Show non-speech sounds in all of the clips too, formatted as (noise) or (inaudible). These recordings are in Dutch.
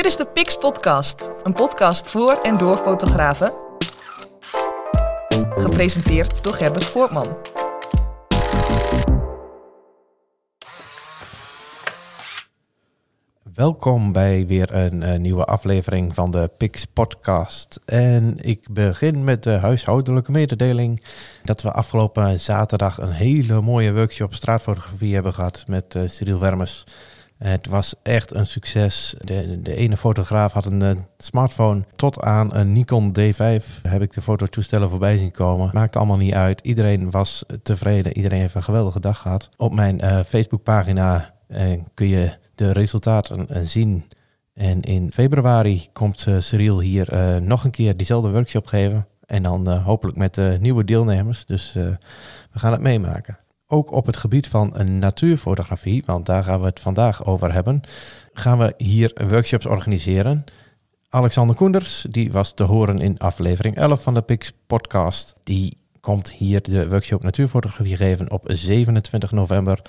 Dit is de Pix Podcast, een podcast voor en door fotografen. Gepresenteerd door Gerbert Voortman. Welkom bij weer een eh, nieuwe aflevering van de Pix Podcast. En ik begin met de huishoudelijke mededeling dat we afgelopen zaterdag een hele mooie workshop straatfotografie hebben gehad met uh, Cyril Wermers. Het was echt een succes. De, de ene fotograaf had een, eh, smartphone tot aan een Nikon D5. Heb ik de fototoestellen voorbij zien komen. Maakt allemaal niet uit. Iedereen was tevreden. Iedereen heeft een geweldige dag gehad. Op mijn uh, Facebookpagina kun je de resultaten zien. En in februari komt Cyril hier nog een keer diezelfde workshop geven. En dan hopelijk met nieuwe deelnemers. Dus we gaan het meemaken. Ook op het gebied van natuurfotografie, want daar gaan we het vandaag over hebben, gaan we hier workshops organiseren. Alexander Koenders, die was te horen in aflevering 11 van de Pix podcast. Die komt hier de workshop natuurfotografie geven op 27 november.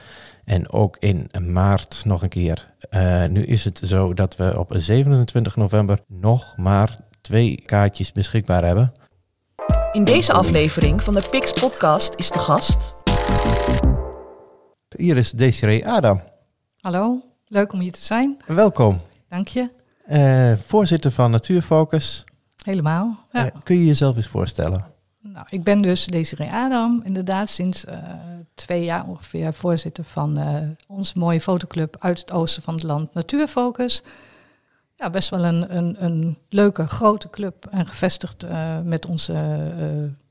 En ook in maart nog een keer. Uh, nu is het zo dat we op 27 november nog maar twee kaartjes beschikbaar hebben. In deze aflevering van de Pix Podcast is de gast. Hier is Desiree Adam. Hallo, leuk om hier te zijn. Welkom. Dank je. Uh, voorzitter van Natuurfocus. Helemaal. Ja. Uh, kun je jezelf eens voorstellen? Nou, ik ben dus Desiree Adam, inderdaad sinds uh, twee jaar ongeveer voorzitter van onze mooie fotoclub uit het oosten van het land, Natuurfocus. Ja, best wel een, een, een leuke grote club en gevestigd met onze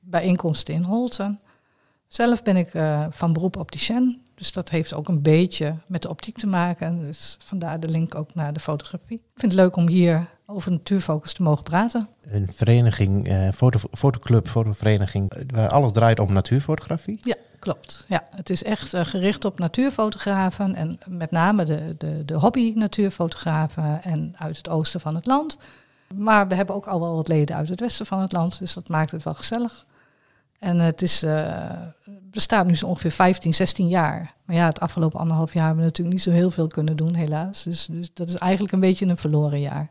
bijeenkomsten in Holten. Zelf ben ik van beroep opticien, dus dat heeft ook een beetje met de optiek te maken. Dus vandaar de link ook naar de fotografie. Ik vind het leuk om hier over natuurfocus te mogen praten. Een vereniging, uh, foto, fotoclub, fotovereniging, waar alles draait om natuurfotografie? Ja, klopt. Ja, het is echt uh, gericht op natuurfotografen en met name de, de, de hobby natuurfotografen en uit het oosten van het land. Maar we hebben ook al wel wat leden uit het westen van het land, dus dat maakt het wel gezellig. En het is, uh, bestaat nu zo ongeveer 15, 16 jaar. Maar ja, het afgelopen anderhalf jaar hebben we natuurlijk niet zo heel veel kunnen doen, helaas. Dus, dus dat is eigenlijk een beetje een verloren jaar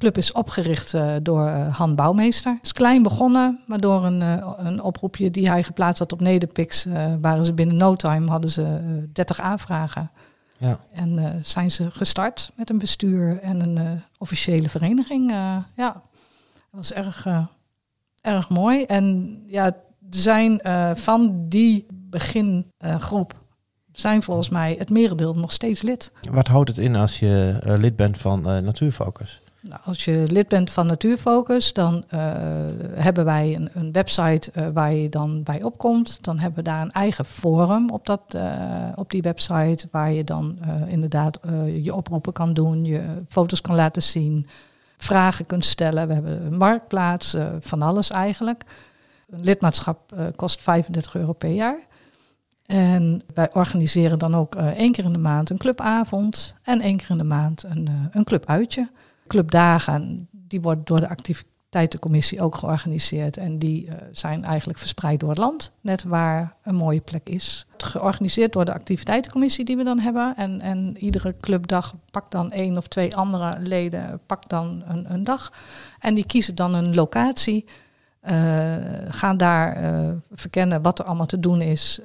club is opgericht uh, door uh, Han Bouwmeester. Het is klein begonnen, maar door een, een oproepje die hij geplaatst had op Nederpix, waren ze binnen no time, hadden ze 30 aanvragen. Ja. En zijn ze gestart met een bestuur en een officiële vereniging. ja, dat was erg, erg mooi. En ja, zijn van die begingroep zijn volgens mij het merendeel nog steeds lid. Wat houdt het in als je lid bent van Natuurfocus? Nou, als je lid bent van Natuurfocus, dan uh, hebben wij een, een website waar je dan bij opkomt. Dan hebben we daar een eigen forum op, dat, op die website, waar je dan inderdaad je oproepen kan doen, je foto's kan laten zien, vragen kunt stellen. We hebben een marktplaats, van alles eigenlijk. Een lidmaatschap kost 35 euro per jaar. En wij organiseren dan ook één keer in de maand een clubavond en één keer in de maand een, een clubuitje clubdagen, die worden door de activiteitencommissie ook georganiseerd. En die zijn eigenlijk verspreid door het land, net waar een mooie plek is. Georganiseerd door de activiteitencommissie die we dan hebben. En, en iedere clubdag pakt dan één of twee andere leden, pakt dan een, een dag. En die kiezen dan een locatie. Uh, gaan daar uh, verkennen wat er allemaal te doen is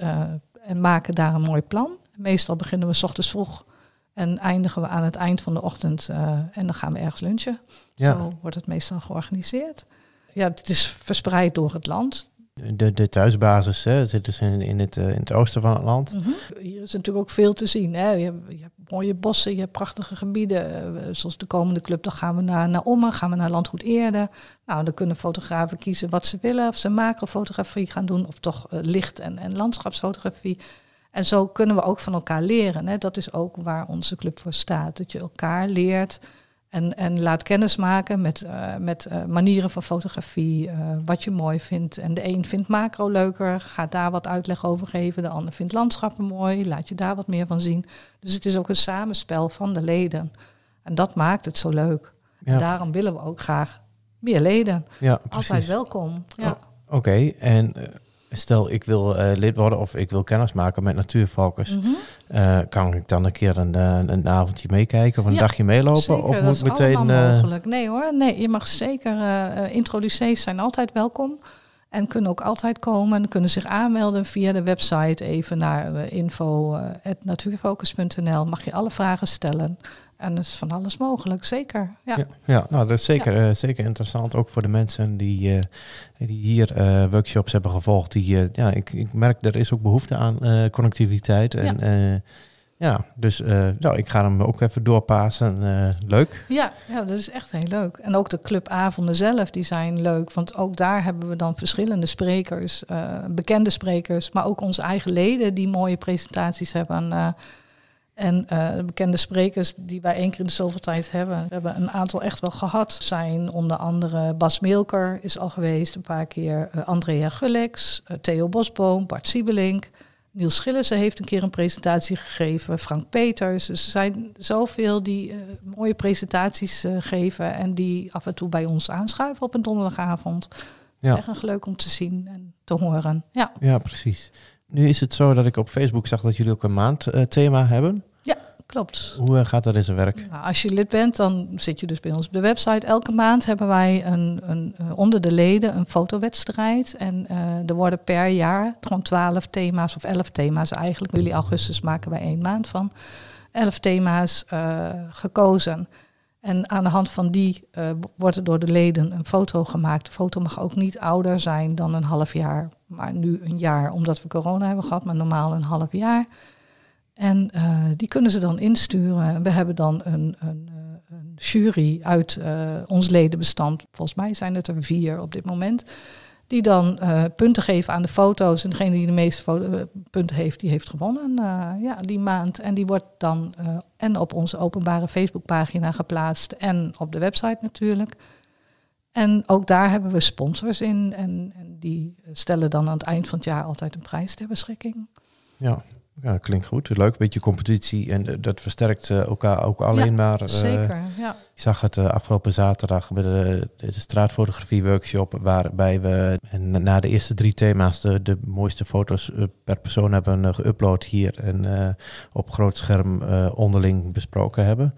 en maken daar een mooi plan. Meestal beginnen we s ochtends vroeg en eindigen we aan het eind van de ochtend en dan gaan we ergens lunchen. Ja. Zo wordt het meestal georganiseerd. Ja, het is verspreid door het land. De, de thuisbasis hè, zit dus in, in, het, in het oosten van het land. Mm -hmm. Hier is natuurlijk ook veel te zien. Hè. Je, hebt, je hebt mooie bossen, je hebt prachtige gebieden. Uh, zoals de komende club, dan gaan we naar, naar Ommen, gaan we naar Landgoed Eerde. Nou, dan kunnen fotografen kiezen wat ze willen. Of ze macrofotografie gaan doen of toch licht- en, en landschapsfotografie. En zo kunnen we ook van elkaar leren. Hè. Dat is ook waar onze club voor staat. Dat je elkaar leert en, en laat kennismaken met, uh, met uh, manieren van fotografie, uh, wat je mooi vindt. En de een vindt macro leuker, gaat daar wat uitleg over geven. De ander vindt landschappen mooi, laat je daar wat meer van zien. Dus het is ook een samenspel van de leden. En dat maakt het zo leuk. Ja. En daarom willen we ook graag meer leden. Ja, Altijd welkom. Ja. Oh, Oké, okay. en stel ik wil eh, lid worden of ik wil kennis maken met Natuurfocus. Mhm. Eh, kan ik dan een keer een, eh, een avondje meekijken of een Ja, dagje meelopen? Zeker, of dat moet is ik meteen... allemaal mogelijk. Nee hoor, nee, je mag zeker... uh, introducees zijn altijd welkom. En kunnen ook altijd komen. En kunnen zich aanmelden via de website even naar info.natuurfocus.nl. Mag je alle vragen stellen. En is van alles mogelijk, zeker. Ja, ja, ja nou dat is zeker, ja. uh, zeker interessant. Ook voor de mensen die, uh, die hier uh, workshops hebben gevolgd. Die, ja, ik, ik merk er is ook behoefte aan connectiviteit. En ja, ja dus nou, ik ga hem ook even doorpassen. leuk. Ja, ja, dat is echt heel leuk. En ook de clubavonden zelf, die zijn leuk. Want ook daar hebben we dan verschillende sprekers. bekende sprekers, maar ook onze eigen leden die mooie presentaties hebben. En uh, de bekende sprekers die wij één keer in de zoveel tijd hebben, we hebben een aantal echt wel gehad. Zijn onder andere Bas Milker is al geweest een paar keer, uh, Andrea Gullex, uh, Theo Bosboom, Bart Siebelink. Niels Schillissen heeft een keer een presentatie gegeven, Frank Peters. Dus er zijn zoveel die mooie presentaties geven en die af en toe bij ons aanschuiven op een donderdagavond. Ja. Echt leuk om te zien en te horen. Ja, ja precies. Nu is het zo dat ik op Facebook zag dat jullie ook een maandthema uh, hebben. Ja, klopt. Hoe uh, gaat dat in zijn werk? Nou, als je lid bent, dan zit je dus bij ons op de website. Elke maand hebben wij een, een, uh, onder de leden een fotowedstrijd. En uh, er worden per jaar gewoon twaalf thema's of elf thema's eigenlijk. Juli, augustus maken wij één maand van. Elf thema's uh, gekozen. En aan de hand van die uh, wordt er door de leden een foto gemaakt. De foto mag ook niet ouder zijn dan een half jaar, maar nu een jaar, omdat we corona hebben gehad, maar normaal een half jaar. En uh, die kunnen ze dan insturen. We hebben dan een, een, een jury uit ons ledenbestand. Volgens mij zijn het er vier op dit moment. Die dan uh, punten geven aan de foto's. En degene die de meeste foto, punten heeft, die heeft gewonnen uh, ja, die maand. En die wordt dan en op onze openbare Facebookpagina geplaatst. En op de website natuurlijk. En ook daar hebben we sponsors in. En, en die stellen dan aan het eind van het jaar altijd een prijs ter beschikking. Ja, ja, klinkt goed. Leuk, een beetje competitie. En uh, dat versterkt uh, elkaar ook alleen ja, maar. Uh, zeker, ja. Ik zag het afgelopen zaterdag bij de, de, straatfotografie workshop. Waarbij we na de eerste drie thema's de, de mooiste foto's per persoon hebben geüpload hier. En op groot scherm onderling besproken hebben.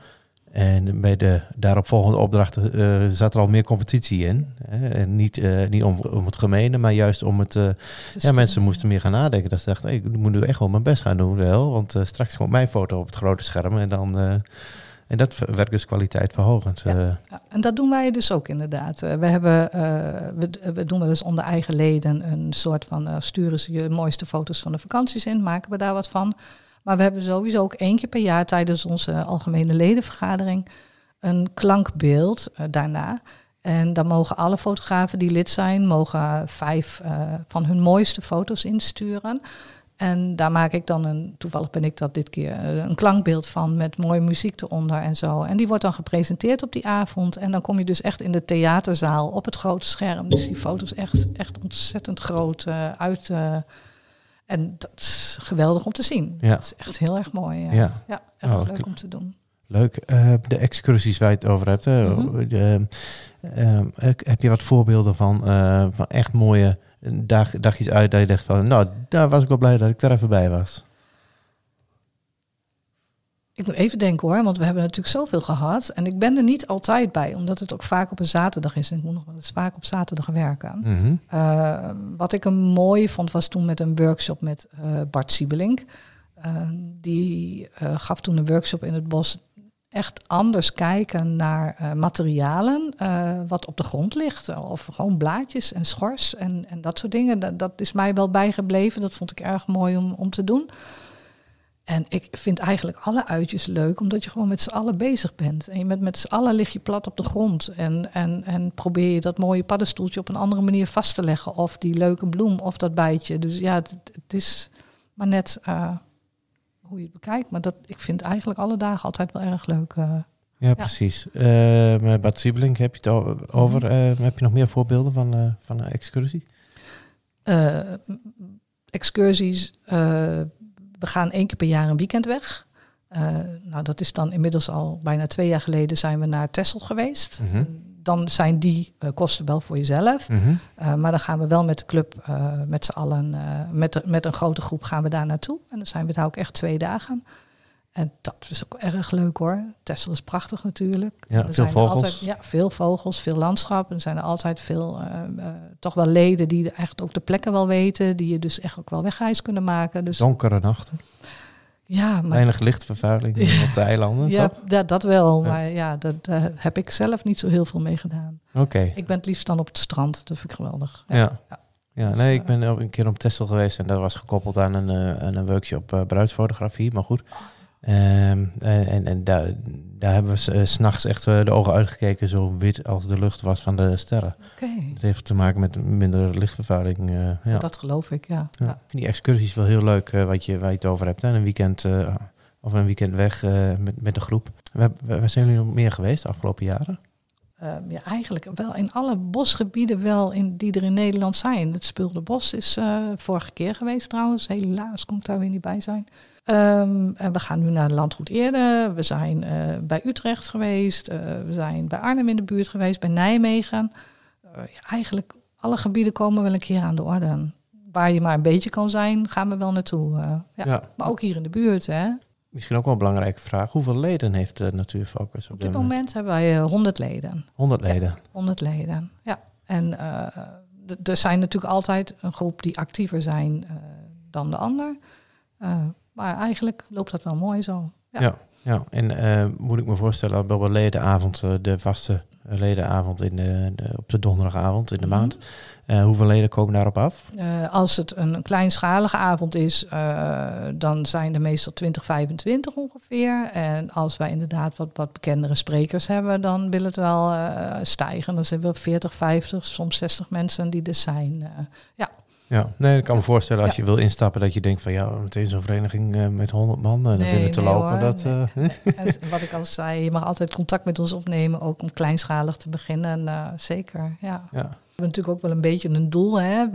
En bij de daaropvolgende opdrachten uh, zat er al meer competitie in. Hè? En niet, uh, niet om, om het gemene, maar juist om het... Uh, ja, mensen moesten meer gaan nadenken. Dat ze dachten, hey, ik moet nu echt wel mijn best gaan doen. Wel, want straks komt mijn foto op het grote scherm. En, dan, en dat werkt dus kwaliteit verhogend. Ja, ja, en dat doen wij dus ook inderdaad. we, hebben, we, we doen eens onder eigen leden een soort van... sturen ze je mooiste foto's van de vakanties in, maken we daar wat van... Maar we hebben sowieso ook één keer per jaar tijdens onze algemene ledenvergadering een klankbeeld uh, daarna. En dan mogen alle fotografen die lid zijn, mogen vijf uh, van hun mooiste foto's insturen. En daar maak ik dan een, toevallig ben ik dat dit keer, een klankbeeld van met mooie muziek eronder en zo. En die wordt dan gepresenteerd op die avond. En dan kom je dus echt in de theaterzaal op het grote scherm. Dus die foto's echt, echt ontzettend groot uit. En dat is geweldig om te zien. Ja. Dat is echt heel erg mooi. Ja, ja. ja erg oh, leuk om te doen. Leuk. Uh, de excursies waar je het over hebt. Mm -hmm. de, uh, heb je wat voorbeelden van, van echt mooie dag, dagjes uit dat je dacht van, nou, daar was ik wel blij dat ik er even bij was. Ik moet even denken hoor, want we hebben natuurlijk zoveel gehad. En ik ben er niet altijd bij, omdat het ook vaak op een zaterdag is. En ik moet nog wel eens vaak op zaterdag werken. Mm -hmm. uh, wat ik een mooi vond, was toen met een workshop met uh, Bart Siebelink. Uh, die gaf toen een workshop in het bos. Echt anders kijken naar materialen wat op de grond ligt. Of gewoon blaadjes en schors en, en dat soort dingen. Dat, dat is mij wel bijgebleven. Dat vond ik erg mooi om, om te doen. En ik vind eigenlijk alle uitjes leuk, omdat je gewoon met z'n allen bezig bent. En je bent met z'n allen lig je plat op de grond. En, en, en probeer je dat mooie paddenstoeltje op een andere manier vast te leggen. Of die leuke bloem of dat bijtje. Dus ja, het, het is maar net uh, hoe je het bekijkt. Maar dat, ik vind eigenlijk alle dagen altijd wel erg leuk. Uh, ja, ja, precies. Uh, met Bad Siebelink heb je het over. Uh, heb je nog meer voorbeelden van, van een excursie? excursies we gaan één keer per jaar een weekend weg. Uh, nou, dat is dan inmiddels al bijna twee jaar geleden zijn we naar Texel geweest. Mm -hmm. dan zijn die eh, kosten wel voor jezelf. Mhm. Uh, maar dan gaan we wel met de club, met z'n allen, met, de, met een grote groep gaan we daar naartoe. En dan zijn we daar ook echt twee dagen. En dat is ook erg leuk hoor. Texel is prachtig natuurlijk. Ja, er veel vogels. Altijd, ja, veel vogels, veel landschap. En er zijn er altijd veel, toch wel leden die echt ook de plekken wel weten. Die je dus echt ook wel wegreis kunnen maken. Dus, Donkere nachten. Ja, maar Weinig lichtvervuiling op de eilanden, ja, toch? dat, dat wel. Ja. Maar ja, dat, daar heb ik zelf niet zo heel veel mee gedaan. Oké. Okay. Ik ben het liefst dan op het strand. Dat vind ik geweldig. Ja. ja. ja. ja nee, ik ben een keer op Texel geweest en dat was gekoppeld aan een, uh, aan een workshop uh, bruidsfotografie. Maar goed. Um, en en daar, daar hebben we s'nachts echt de ogen uitgekeken, zo wit als de lucht was van de sterren. Okay. Het heeft te maken met minder lichtvervuiling. ja. Dat geloof ik, ja. ja. Ik vind die excursies wel heel leuk wat je, waar je het over hebt. Hè? Een weekend of een weekend weg met, met de groep. Waar, waar zijn jullie nog meer geweest de afgelopen jaren? Uh, ja, eigenlijk wel in alle bosgebieden wel in, die er in Nederland zijn. Het Speelde Bos is uh, vorige keer geweest trouwens. Helaas kon ik daar weer niet bij zijn. Um, en we gaan nu naar Landgoed Eerde. We zijn uh, bij Utrecht geweest. we zijn bij Arnhem in de buurt geweest. Bij Nijmegen. ja, eigenlijk alle gebieden komen wel een keer aan de orde. Waar je maar een beetje kan zijn, gaan we wel naartoe. Ja. Ja. Maar ook hier in de buurt. Hè. Misschien ook wel een belangrijke vraag. Hoeveel leden heeft de Natuurfocus? Op, Op dit moment hebben wij uh, 100 leden. 100 leden? Ja, 100 leden, ja. En uh, er zijn natuurlijk altijd een groep die actiever zijn uh, dan de ander. Uh, maar eigenlijk loopt dat wel mooi zo. Ja, ja, ja. en moet ik me voorstellen, bij een ledenavond, de vaste ledenavond in de, de, op de donderdagavond in de maand. Uh, hoeveel leden komen daarop af? Uh, als het een kleinschalige avond is, uh, dan zijn er meestal 20, 25 ongeveer. En als wij inderdaad wat, wat bekendere sprekers hebben, dan wil het wel stijgen. Dan zijn we 40, 50, soms 60 mensen die er zijn. ja. Ja, nee, ik kan me voorstellen als ja. je wil instappen dat je denkt van ja, meteen zo'n vereniging uh, met 100 man uh, nee, binnen te nee, lopen. Hoor, dat, uh, (laughs) wat ik al zei, je mag altijd contact met ons opnemen, ook om kleinschalig te beginnen. zeker, ja. ja. Hebben natuurlijk ook wel een beetje een doel. Hè?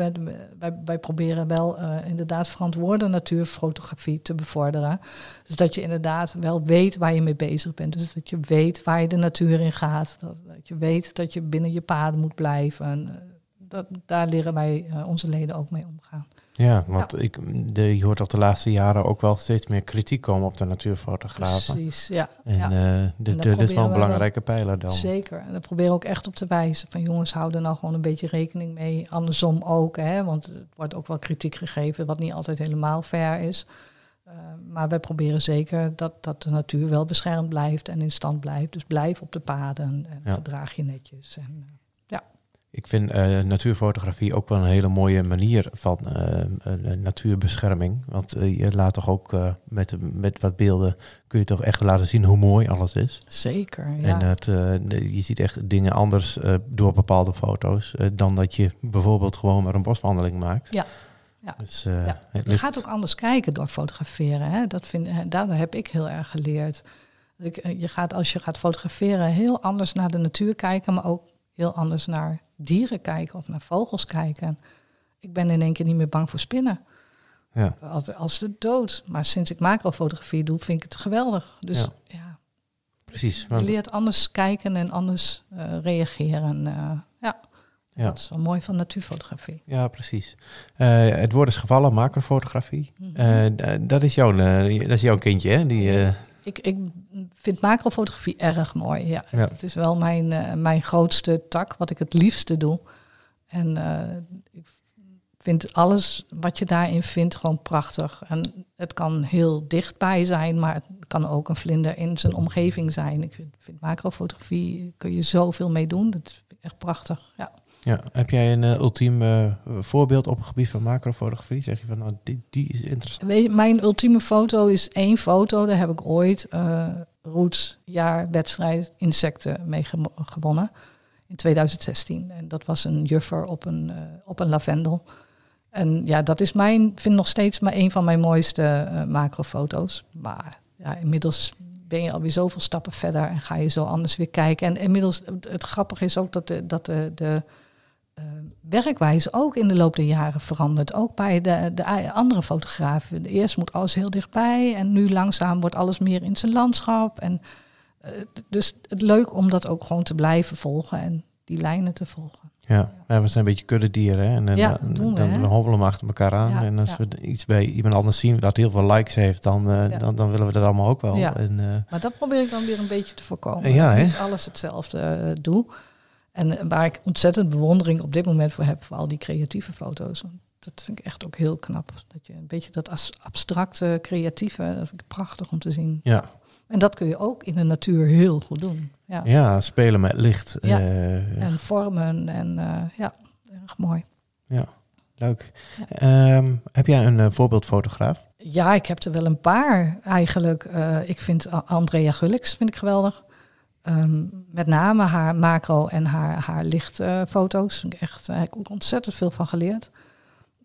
Wij, proberen wel inderdaad verantwoorde natuurfotografie te bevorderen. Dus dat je inderdaad wel weet waar je mee bezig bent. Dus dat je weet waar je de natuur in gaat. Dat, je weet dat je binnen je paden moet blijven dat, daar leren wij uh, onze leden ook mee omgaan. Ja, want. Ik, de, je hoort al de laatste jaren ook wel steeds meer kritiek komen op de natuurfotografen. Precies, ja. En, ja. Uh, de, dit is wel een belangrijke pijler dan. Zeker, en daar proberen we ook echt op te wijzen. Van jongens, hou er nou gewoon een beetje rekening mee. Andersom ook, hè, want het wordt ook wel kritiek gegeven, wat niet altijd helemaal fair is. Uh, maar wij proberen zeker dat, dat de natuur wel beschermd blijft en in stand blijft. Dus blijf op de paden en Ja. gedraag je netjes. En, uh, Ik vind eh, natuurfotografie ook wel een hele mooie manier van eh, natuurbescherming. Want eh, je laat toch ook met, met wat beelden kun je toch echt laten zien hoe mooi alles is. Zeker, ja. En je ziet echt dingen anders door bepaalde foto's dan dat je bijvoorbeeld gewoon maar een boswandeling maakt. Ja, ja. Dus, Ja, Je gaat ook anders kijken door fotograferen. Hè? Dat vind, daar heb ik heel erg geleerd. Je gaat, als je gaat fotograferen heel anders naar de natuur kijken, maar ook heel anders naar dieren kijken of naar vogels kijken. Ik ben in één keer niet meer bang voor spinnen. Ja. Als, als de dood. Maar sinds ik macrofotografie doe, vind ik het geweldig. Dus Ja. ja, Precies. je Want, leert anders kijken en anders eh, reageren. eh, ja. Ja. dat is wel mooi van natuurfotografie. ja, precies. Eh, het woord is gevallen, macrofotografie. D- dat, is jouw, dat is jouw kindje, hè? Die, Ik, ik vind macrofotografie erg mooi. Ja. Ja. Het is wel mijn, eh, mijn grootste tak, wat ik het liefste doe. En eh, ik vind alles wat je daarin vindt gewoon prachtig. En het kan heel dichtbij zijn, maar het kan ook een vlinder in zijn omgeving zijn. Ik vind, vind macrofotografie, kun je zoveel mee doen. Dat is echt prachtig. Ja. Ja. Heb jij een eh, ultiem eh, voorbeeld op het gebied van macrofotografie? Zeg je van, nou, die, die is interessant. Mijn ultieme foto is één foto. Daar heb ik ooit eh Roots jaar wedstrijd insecten mee gewonnen. In 2016. En dat was een juffer op een, op een lavendel. En ja, dat is mijn, vind nog steeds maar een van mijn mooiste macrofoto's. Maar ja, inmiddels ben je alweer zoveel stappen verder en ga je zo anders weer kijken. En inmiddels, het, grappige is ook dat de, dat de, de werkwijze ook in de loop der jaren verandert. Ook bij de, de andere fotografen. Eerst moet alles heel dichtbij en nu langzaam wordt alles meer in zijn landschap. En Eh, dus het leuk om dat ook gewoon te blijven volgen en die lijnen te volgen. Ja, ja, we zijn een beetje kuddedieren. Hè? En, en Ja, dan, we, dan hè? we hobbelen we achter elkaar aan. Ja, en als we iets bij iemand anders zien wat heel veel likes heeft, dan, eh, dan, dan willen we dat allemaal ook wel. En, eh, Maar dat probeer ik dan weer een beetje te voorkomen. Ja, Dat ik hè? niet alles hetzelfde doe. En waar ik ontzettend bewondering op dit moment voor heb, voor al die creatieve foto's. Dat vind ik echt ook heel knap. Dat je een beetje dat abstracte, creatieve, dat vind ik prachtig om te zien. ja. En dat kun je ook in de natuur heel goed doen. Ja. ja, spelen met licht. Ja. eh, En vormen en eh, ja, erg mooi. leuk. Ehm, heb jij een eh, voorbeeldfotograaf? Ja, ik heb er wel een paar eigenlijk. Ik vind Andrea Gullix vind ik geweldig. Ehm, met name haar macro en haar, haar lichtfoto's. ik echt, daar heb ik ook ontzettend veel van geleerd.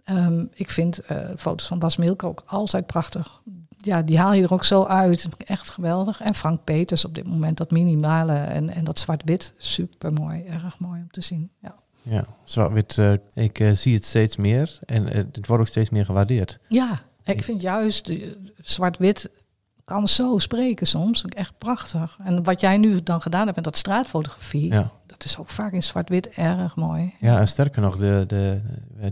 Ehm, ik vind eh, foto's van Bas Milke ook altijd prachtig. Ja, die haal je er ook zo uit. Ik echt geweldig. En Frank Peters op dit moment, dat minimale en, en dat zwart-wit. Super mooi, erg mooi om te zien. Ja, Ja, zwart-wit. eh, ik eh, zie het steeds meer en het wordt ook steeds meer gewaardeerd. ja ik vind juist zwart-wit kan zo spreken soms. Echt prachtig. En wat jij nu dan gedaan hebt met dat straatfotografie, Ja. dat is ook vaak in zwart-wit erg mooi. Ja, en sterker nog, de, de,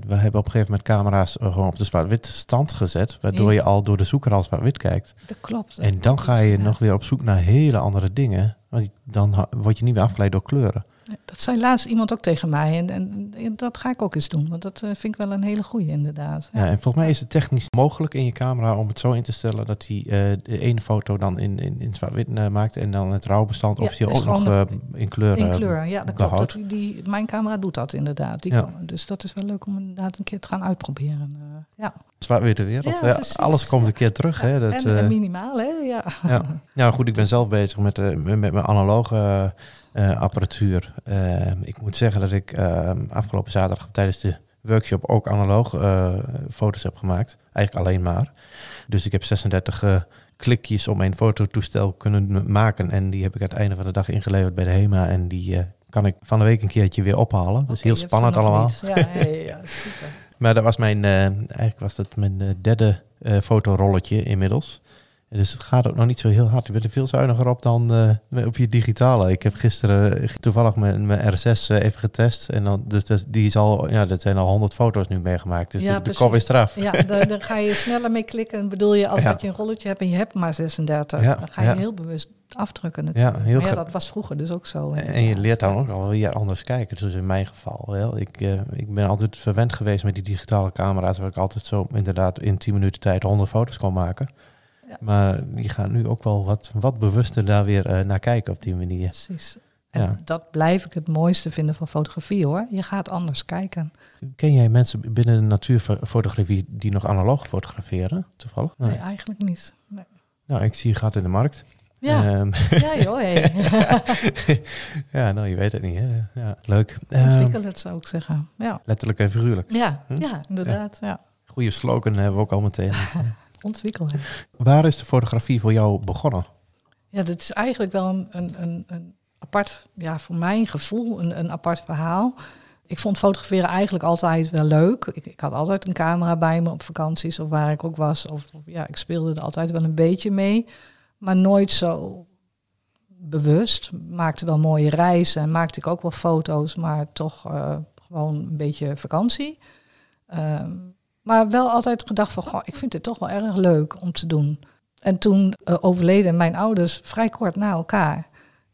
we hebben op een gegeven moment camera's eh, gewoon op de zwart-wit stand gezet, waardoor Ja. je al door de zoeker al zwart-wit kijkt. Dat klopt. En dan ga je Ja. nog weer op zoek naar hele andere dingen, want dan word je niet meer afgeleid door kleuren. Dat zei laatst iemand ook tegen mij. En, en, en dat ga ik ook eens doen. Want dat eh, vind ik wel een hele goeie inderdaad. Ja, en volgens mij is het technisch mogelijk in je camera om het zo in te stellen dat hij eh, de ene foto dan in, in, in zwart-wit eh, maakt en dan het rouwbestand Ja, officieel ook nog in kleur. In kleur, ja, dat klopt. Dat, die, mijn camera doet dat inderdaad. Die Ja. kan- dus dat is wel leuk om inderdaad een keer te gaan uitproberen. ja. Zwart-witte wereld. Ja, alles komt een keer terug. Hè, dat, en, en minimaal, hè? Ja. Ja. goed, ik ben zelf bezig met, met met mijn analoge apparatuur. Eh, ik moet zeggen dat ik eh, afgelopen zaterdag tijdens de workshop ook analoog eh, foto's heb gemaakt. Eigenlijk alleen maar. Dus ik heb 36 eh, klikjes om mijn fototoestel kunnen maken. En die heb ik aan het einde van de dag ingeleverd bij de HEMA. En die eh, kan ik van de week een keertje weer ophalen. Dus heel spannend allemaal. Ja, ja, (laughs) super. Maar dat was mijn, eh, eigenlijk was dat mijn eh, derde eh, fotorolletje inmiddels. Dus het gaat ook nog niet zo heel hard. Je bent er veel zuiniger op dan eh, op je digitale. Ik heb gisteren eh, toevallig mijn, mijn RSS eh, even getest. En dan, dus die is al, ja, dat zijn al 100 foto's nu meegemaakt. Dus Ja, de, kop is eraf. Ja, daar, daar ga je sneller mee klikken. Bedoel je, als Ja. dat je een rolletje hebt en je hebt maar 36, Ja, dan ga je heel bewust afdrukken natuurlijk. heel maar ja, gra- dat was vroeger dus ook zo. En je leert dan ook al weer anders kijken. Dus in mijn geval. Wel. Ik, ik ben altijd verwend geweest met die digitale camera's. Waar ik altijd zo inderdaad in 10 minuten tijd 100 foto's kon maken. Ja. Maar die gaan nu ook wel wat, wat bewuster daar weer eh, naar kijken op die manier. Precies. En Ja. dat blijf ik het mooiste vinden van fotografie hoor. Je gaat anders kijken. Ken jij mensen binnen de natuurfotografie die nog analoog fotograferen? Toevallig? Nee. Nee, eigenlijk niet. Nee. Nou, ik zie je gat in de markt. Ja, Ehm, ja joh. Hey. (laughs) (laughs) ja, nou, je weet het niet. Hè? Ja, leuk. Ehm, Ontwikkel het zou ik zeggen. Ja, letterlijk en figuurlijk. ja, Hm? ja inderdaad. Ja. Goede slogan hebben we ook al meteen. (laughs) Ontwikkel het. Waar is de fotografie voor jou begonnen? Ja, dit is eigenlijk wel een, een, een, apart, ja, voor mijn gevoel, een, een apart verhaal. Ik vond fotograferen eigenlijk altijd wel leuk. Ik, ik had altijd een camera bij me op vakanties of waar ik ook was. Of, of ja, ik speelde er altijd wel een beetje mee. Maar nooit zo bewust. Maakte wel mooie reizen en maakte ik ook wel foto's, maar toch eh, gewoon een beetje vakantie. Ehm, maar wel altijd gedacht van, goh, ik vind dit toch wel erg leuk om te doen. En toen eh, overleden mijn ouders vrij kort na elkaar.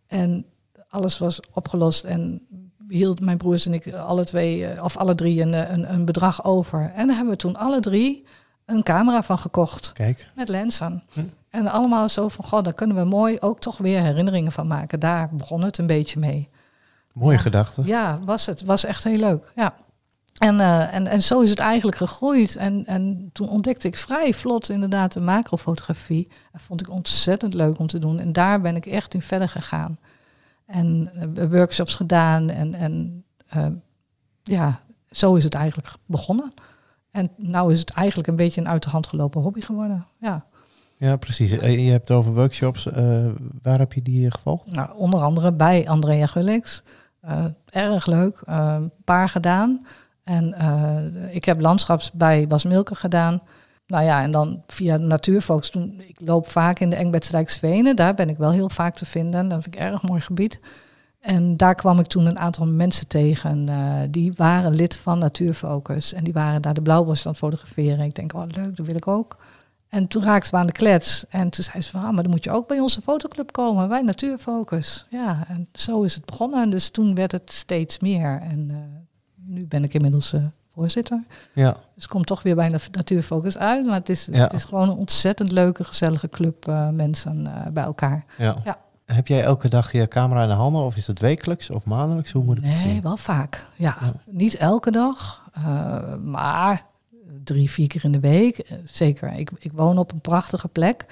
En alles was opgelost en hield mijn broers en ik alle twee, eh, of alle drie, een, eh, een, een bedrag over. En daar hebben we toen alle drie een camera van gekocht Kijk. met lenzen. Hm. En allemaal zo van, goh, daar kunnen we mooi ook toch weer herinneringen van maken. Daar begon het een beetje mee. Mooie Ja. gedachte. Ja, was het. Was echt heel leuk. Ja. En, eh, en, en zo is het eigenlijk gegroeid. En, en toen ontdekte ik vrij vlot inderdaad de macrofotografie. Dat vond ik ontzettend leuk om te doen. En daar ben ik echt in verder gegaan. En eh, workshops gedaan. En, en eh, ja, zo is het eigenlijk begonnen. En nou is het eigenlijk een beetje een uit de hand gelopen hobby geworden. Ja. Ja, precies. Je hebt het over workshops. Waar heb je die gevolgd? Nou, onder andere bij Andrea Gullix. Erg leuk. Een paar gedaan. En eh, ik heb landschaps bij Bas Milke gedaan. nou ja, en dan via Natuurfocus. Ik loop vaak in de Engbertsrijksvenen. Daar ben ik wel heel vaak te vinden. Dat vind ik een erg mooi gebied. En daar kwam ik toen een aantal mensen tegen. Uh, die waren lid van Natuurfocus. En die waren daar de blauwbos aan het fotograferen. Ik denk, oh leuk, dat wil ik ook. En toen raakten we aan de klets. En toen zei ze van, ah, maar dan moet je ook bij onze fotoclub komen. Wij Natuurfocus. Ja, en zo is het begonnen. En dus toen werd het steeds meer. En uh, nu ben ik inmiddels uh, voorzitter. Ja. Dus komt toch weer bij Natuurfocus uit. Maar het is, ja. het is gewoon een ontzettend leuke, gezellige club uh, mensen bij elkaar. Ja. ja. Heb jij elke dag je camera in de handen of is het wekelijks of maandelijks? Hoe moet ik nee, het zien? Nee, wel vaak. Ja, niet elke dag, maar drie, vier keer in de week. Zeker. Ik, ik woon op een prachtige plek.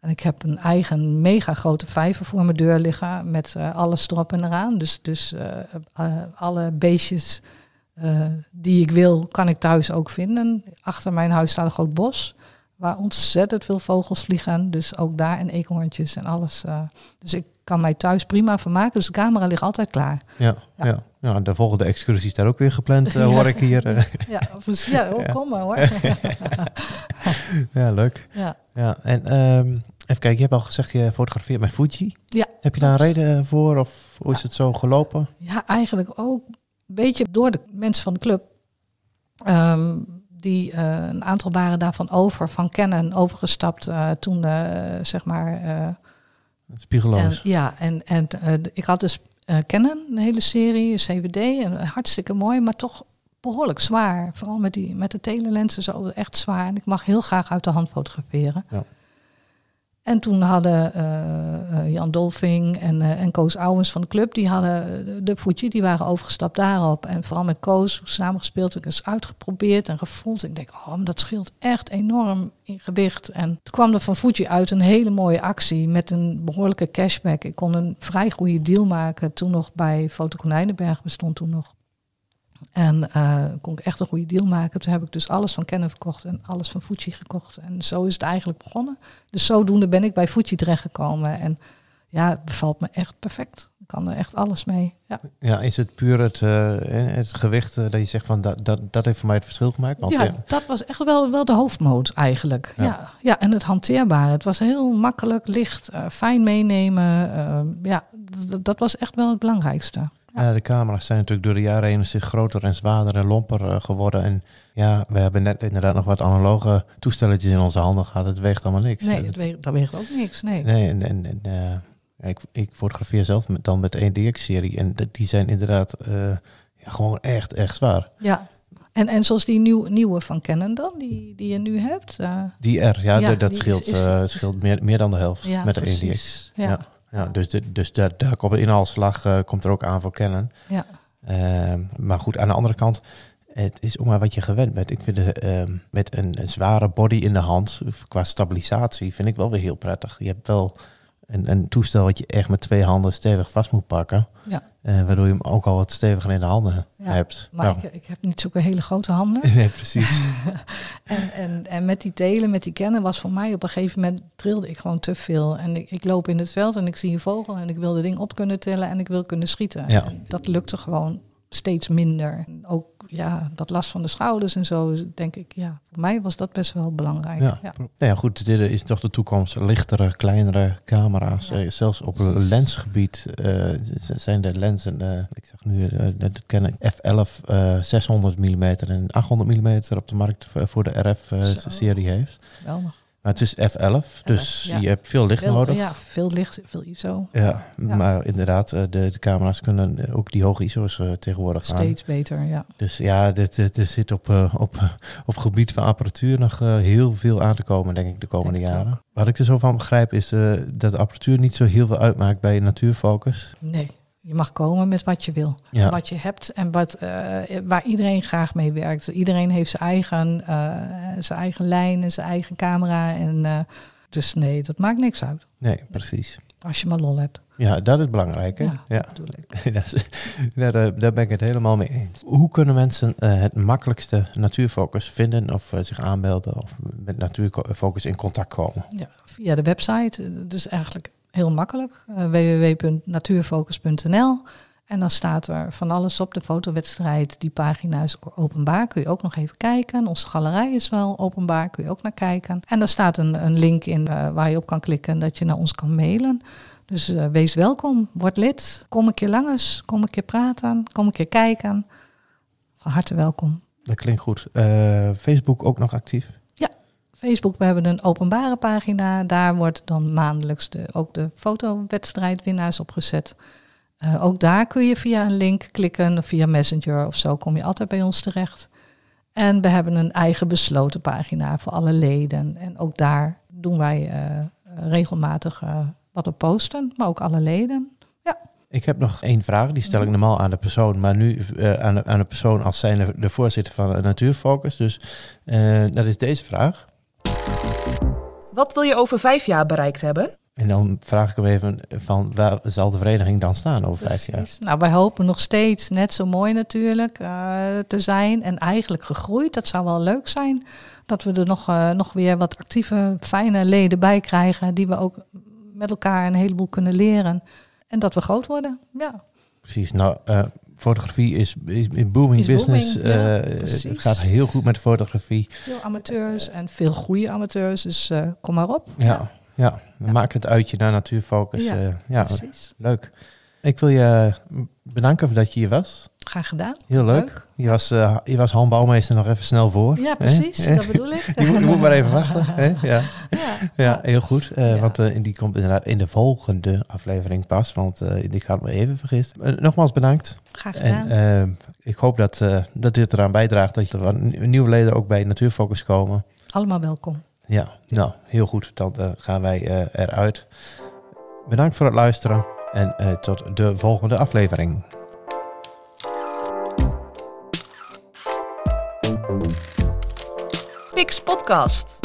En ik heb een eigen mega grote vijver voor mijn deur liggen met uh, alles erop en eraan. Dus, dus uh, alle beestjes die ik wil, kan ik thuis ook vinden. Achter mijn huis staat een groot bos waar ontzettend veel vogels vliegen. Dus ook daar en eekhoorntjes en alles. Uh, dus ik kan mij thuis prima vermaken. Dus de camera ligt altijd klaar. Ja, ja. ja. ja de volgende excursie is daar ook weer gepland, uh, hoor ik hier. (laughs) ja, precies. Ja, oh, kom maar hoor. (laughs) ja, leuk. (laughs) Ja. ja en um, even kijken, je hebt al gezegd, je fotografeert met Fuji. Ja. Heb je daar een reden voor of hoe is het zo gelopen? Ja, eigenlijk ook beetje door de mensen van de club. Um, die uh, een aantal waren daarvan over, van kennen, overgestapt uh, toen, uh, zeg maar. Spiegeloos. En, ja, en, en ik had dus kennen, een hele serie, een CWD, en hartstikke mooi, maar toch behoorlijk zwaar. Vooral met, die, met de telelensen zo echt zwaar. En ik mag heel graag uit de hand fotograferen. Ja. En toen hadden uh, Jan Dolfing en, uh, en Koos Ouwens van de club, die hadden de Fuji, die waren overgestapt daarop. En vooral met Koos samengespeeld, ik eens uitgeprobeerd en gevoeld. Ik denk, oh, dat scheelt echt enorm in gewicht. En toen kwam er van Fuji uit een hele mooie actie met een behoorlijke cashback. Ik kon een vrij goede deal maken. Toen nog bij Foto Konijnenberg bestond toen nog en uh, kon ik echt een goede deal maken. Toen heb ik dus alles van Canon verkocht en alles van Fuji gekocht. En zo is het eigenlijk begonnen. Dus zodoende ben ik bij Fuji terechtgekomen. En ja, het bevalt me echt perfect. Ik kan er echt alles mee. Ja, ja is het puur het, uh, het gewicht uh, dat je zegt van dat, dat, dat heeft voor mij het verschil gemaakt? Want, ja, ja, dat was echt wel, wel de hoofdmoot eigenlijk. Ja. ja. Ja, en het hanteerbare. Het was heel makkelijk, licht, fijn meenemen. ja, dat was echt wel het belangrijkste. Ja. de camera's zijn natuurlijk door de jaren heen steeds groter en zwaarder en lomper uh, geworden. En ja, we hebben net inderdaad nog wat analoge toestelletjes in onze handen gehad. Het weegt allemaal niks. Nee, het weegt, dat weegt ook niks. Nee, nee en, en, en uh, ik, ik fotografeer zelf met, dan met de 1DX-serie. En die zijn inderdaad uh, ja, gewoon echt, echt zwaar. Ja, en, en zoals die nieuw, nieuwe van Canon dan, die, die je nu hebt? die R, ja, ja dat scheelt, is, is, scheelt meer, meer dan de helft ja, met de precies. 1DX. ja. Ja. Dus, de, dus daar, daar komt de inhaalslag uh, komt er ook aan voor kennen. Ja. Uh, maar goed, aan de andere kant, het is ook maar wat je gewend bent. Ik vind het uh, met een, een, zware body in de hand, qua stabilisatie, vind ik wel weer heel prettig. Je hebt wel een, een toestel wat je echt met twee handen stevig vast moet pakken. Ja. Uh, waardoor je hem ook al wat steviger in de handen ja, hebt. Maar nou. ik, ik, heb niet zulke hele grote handen. (laughs) nee, precies. (laughs) en, en, en met die telen, met die kennen, was voor mij op een gegeven moment trilde ik gewoon te veel. En ik, ik loop in het veld en ik zie een vogel en ik wil de ding op kunnen tillen en ik wil kunnen schieten. Ja. En dat lukte gewoon steeds minder. Ook ja, dat last van de schouders en zo, denk ik, ja, voor mij was dat best wel belangrijk. Ja, ja. Nou ja goed, dit is toch de toekomst. Lichtere, kleinere camera's. Ja. Zelfs op Precies. lensgebied uh, zijn de lenzen, uh, ik zeg nu, uh, dat ken ik, F11 600 mm en 800 mm op de markt voor de RF-serie heeft. Geweldig. Maar het is F11, dus ja. je hebt veel licht veel, nodig. Ja, veel licht, veel ISO. Ja, ja. maar inderdaad, de, de, camera's kunnen ook die hoge ISO's uh, tegenwoordig Steeds aan. Steeds beter, ja. Dus ja, dit zit op, uh, op, (laughs) op gebied van apparatuur nog heel veel aan te komen, denk ik, de komende denk jaren. Wat ik er zo van begrijp is dat de apparatuur niet zo heel veel uitmaakt bij natuurfocus. Nee. Je mag komen met wat je wil, ja. wat je hebt en wat, uh, waar iedereen graag mee werkt. Iedereen heeft zijn eigen, uh, zijn eigen lijn en zijn eigen camera. En, uh, dus nee, dat maakt niks uit. Nee, precies. Als je maar lol hebt. Ja, dat is belangrijk. Hè? Ja, ja. Dat ik. (laughs) ja, daar, daar, ben ik het helemaal mee eens. Hoe kunnen mensen het makkelijkste natuurfocus vinden of zich aanmelden of met natuurfocus in contact komen? Ja, via de website. Dus eigenlijk heel makkelijk. Uh, www.natuurfocus.nl. En dan staat er van alles op de fotowedstrijd. Die pagina is openbaar. Kun je ook nog even kijken. Onze galerij is wel openbaar. Kun je ook naar kijken. En daar staat een, een link in uh, waar je op kan klikken dat je naar ons kan mailen. Dus uh, wees welkom. Word lid. Kom een keer langs. Kom een keer praten. Kom een keer kijken. Van harte welkom. Dat klinkt goed. Facebook ook nog actief? Facebook, we hebben een openbare pagina. Daar wordt dan maandelijks de, ook de fotowedstrijdwinnaars opgezet. Uh, ook daar kun je via een link klikken, via Messenger of zo kom je altijd bij ons terecht. En we hebben een eigen besloten pagina voor alle leden. En ook daar doen wij uh, regelmatig uh, wat op posten, maar ook alle leden. Ja. Ik heb nog één vraag, die stel ik normaal aan de persoon, maar nu aan, de, aan de persoon als zijnde de voorzitter van Natuurfocus. Dus dat is deze vraag. Wat wil je over vijf jaar bereikt hebben? En dan vraag ik hem even van waar zal de vereniging dan staan over Precies. vijf jaar? Nou, wij hopen nog steeds net zo mooi natuurlijk uh, te zijn en eigenlijk gegroeid. Dat zou wel leuk zijn. Dat we er nog, uh, nog weer wat actieve, fijne leden bij krijgen. Die we ook met elkaar een heleboel kunnen leren. En dat we groot worden. Ja. Precies. Nou, uh, fotografie is, is in booming Is business. booming, ja, Uh, precies. het gaat heel goed met fotografie. Veel amateurs en veel goede amateurs. Dus uh, kom maar op. Ja, ja. maken het uitje naar Natuurfocus. Ja, Ja, ja Precies. leuk. Ik wil je bedanken dat je hier was. Graag gedaan. Heel leuk. Je, was, uh, je was handbouwmeester nog even snel voor. Ja, precies. Hè? (laughs) Dat bedoel ik. Je moet, je moet maar even wachten. Hè? (laughs) Ja. Ja. ja, heel goed. Uh, Ja. Want uh, die komt inderdaad in de volgende aflevering pas. Want ik had me even vergist. Nogmaals bedankt. Graag gedaan. En ik hoop dat, dat dit eraan bijdraagt dat er nieuwe leden ook bij Natuurfocus komen. Allemaal welkom. Ja, nou, heel goed. Dan gaan wij eruit. Bedankt voor het luisteren en tot de volgende aflevering. Podcast.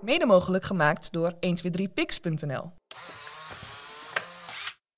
Mede mogelijk gemaakt door 123pix.nl.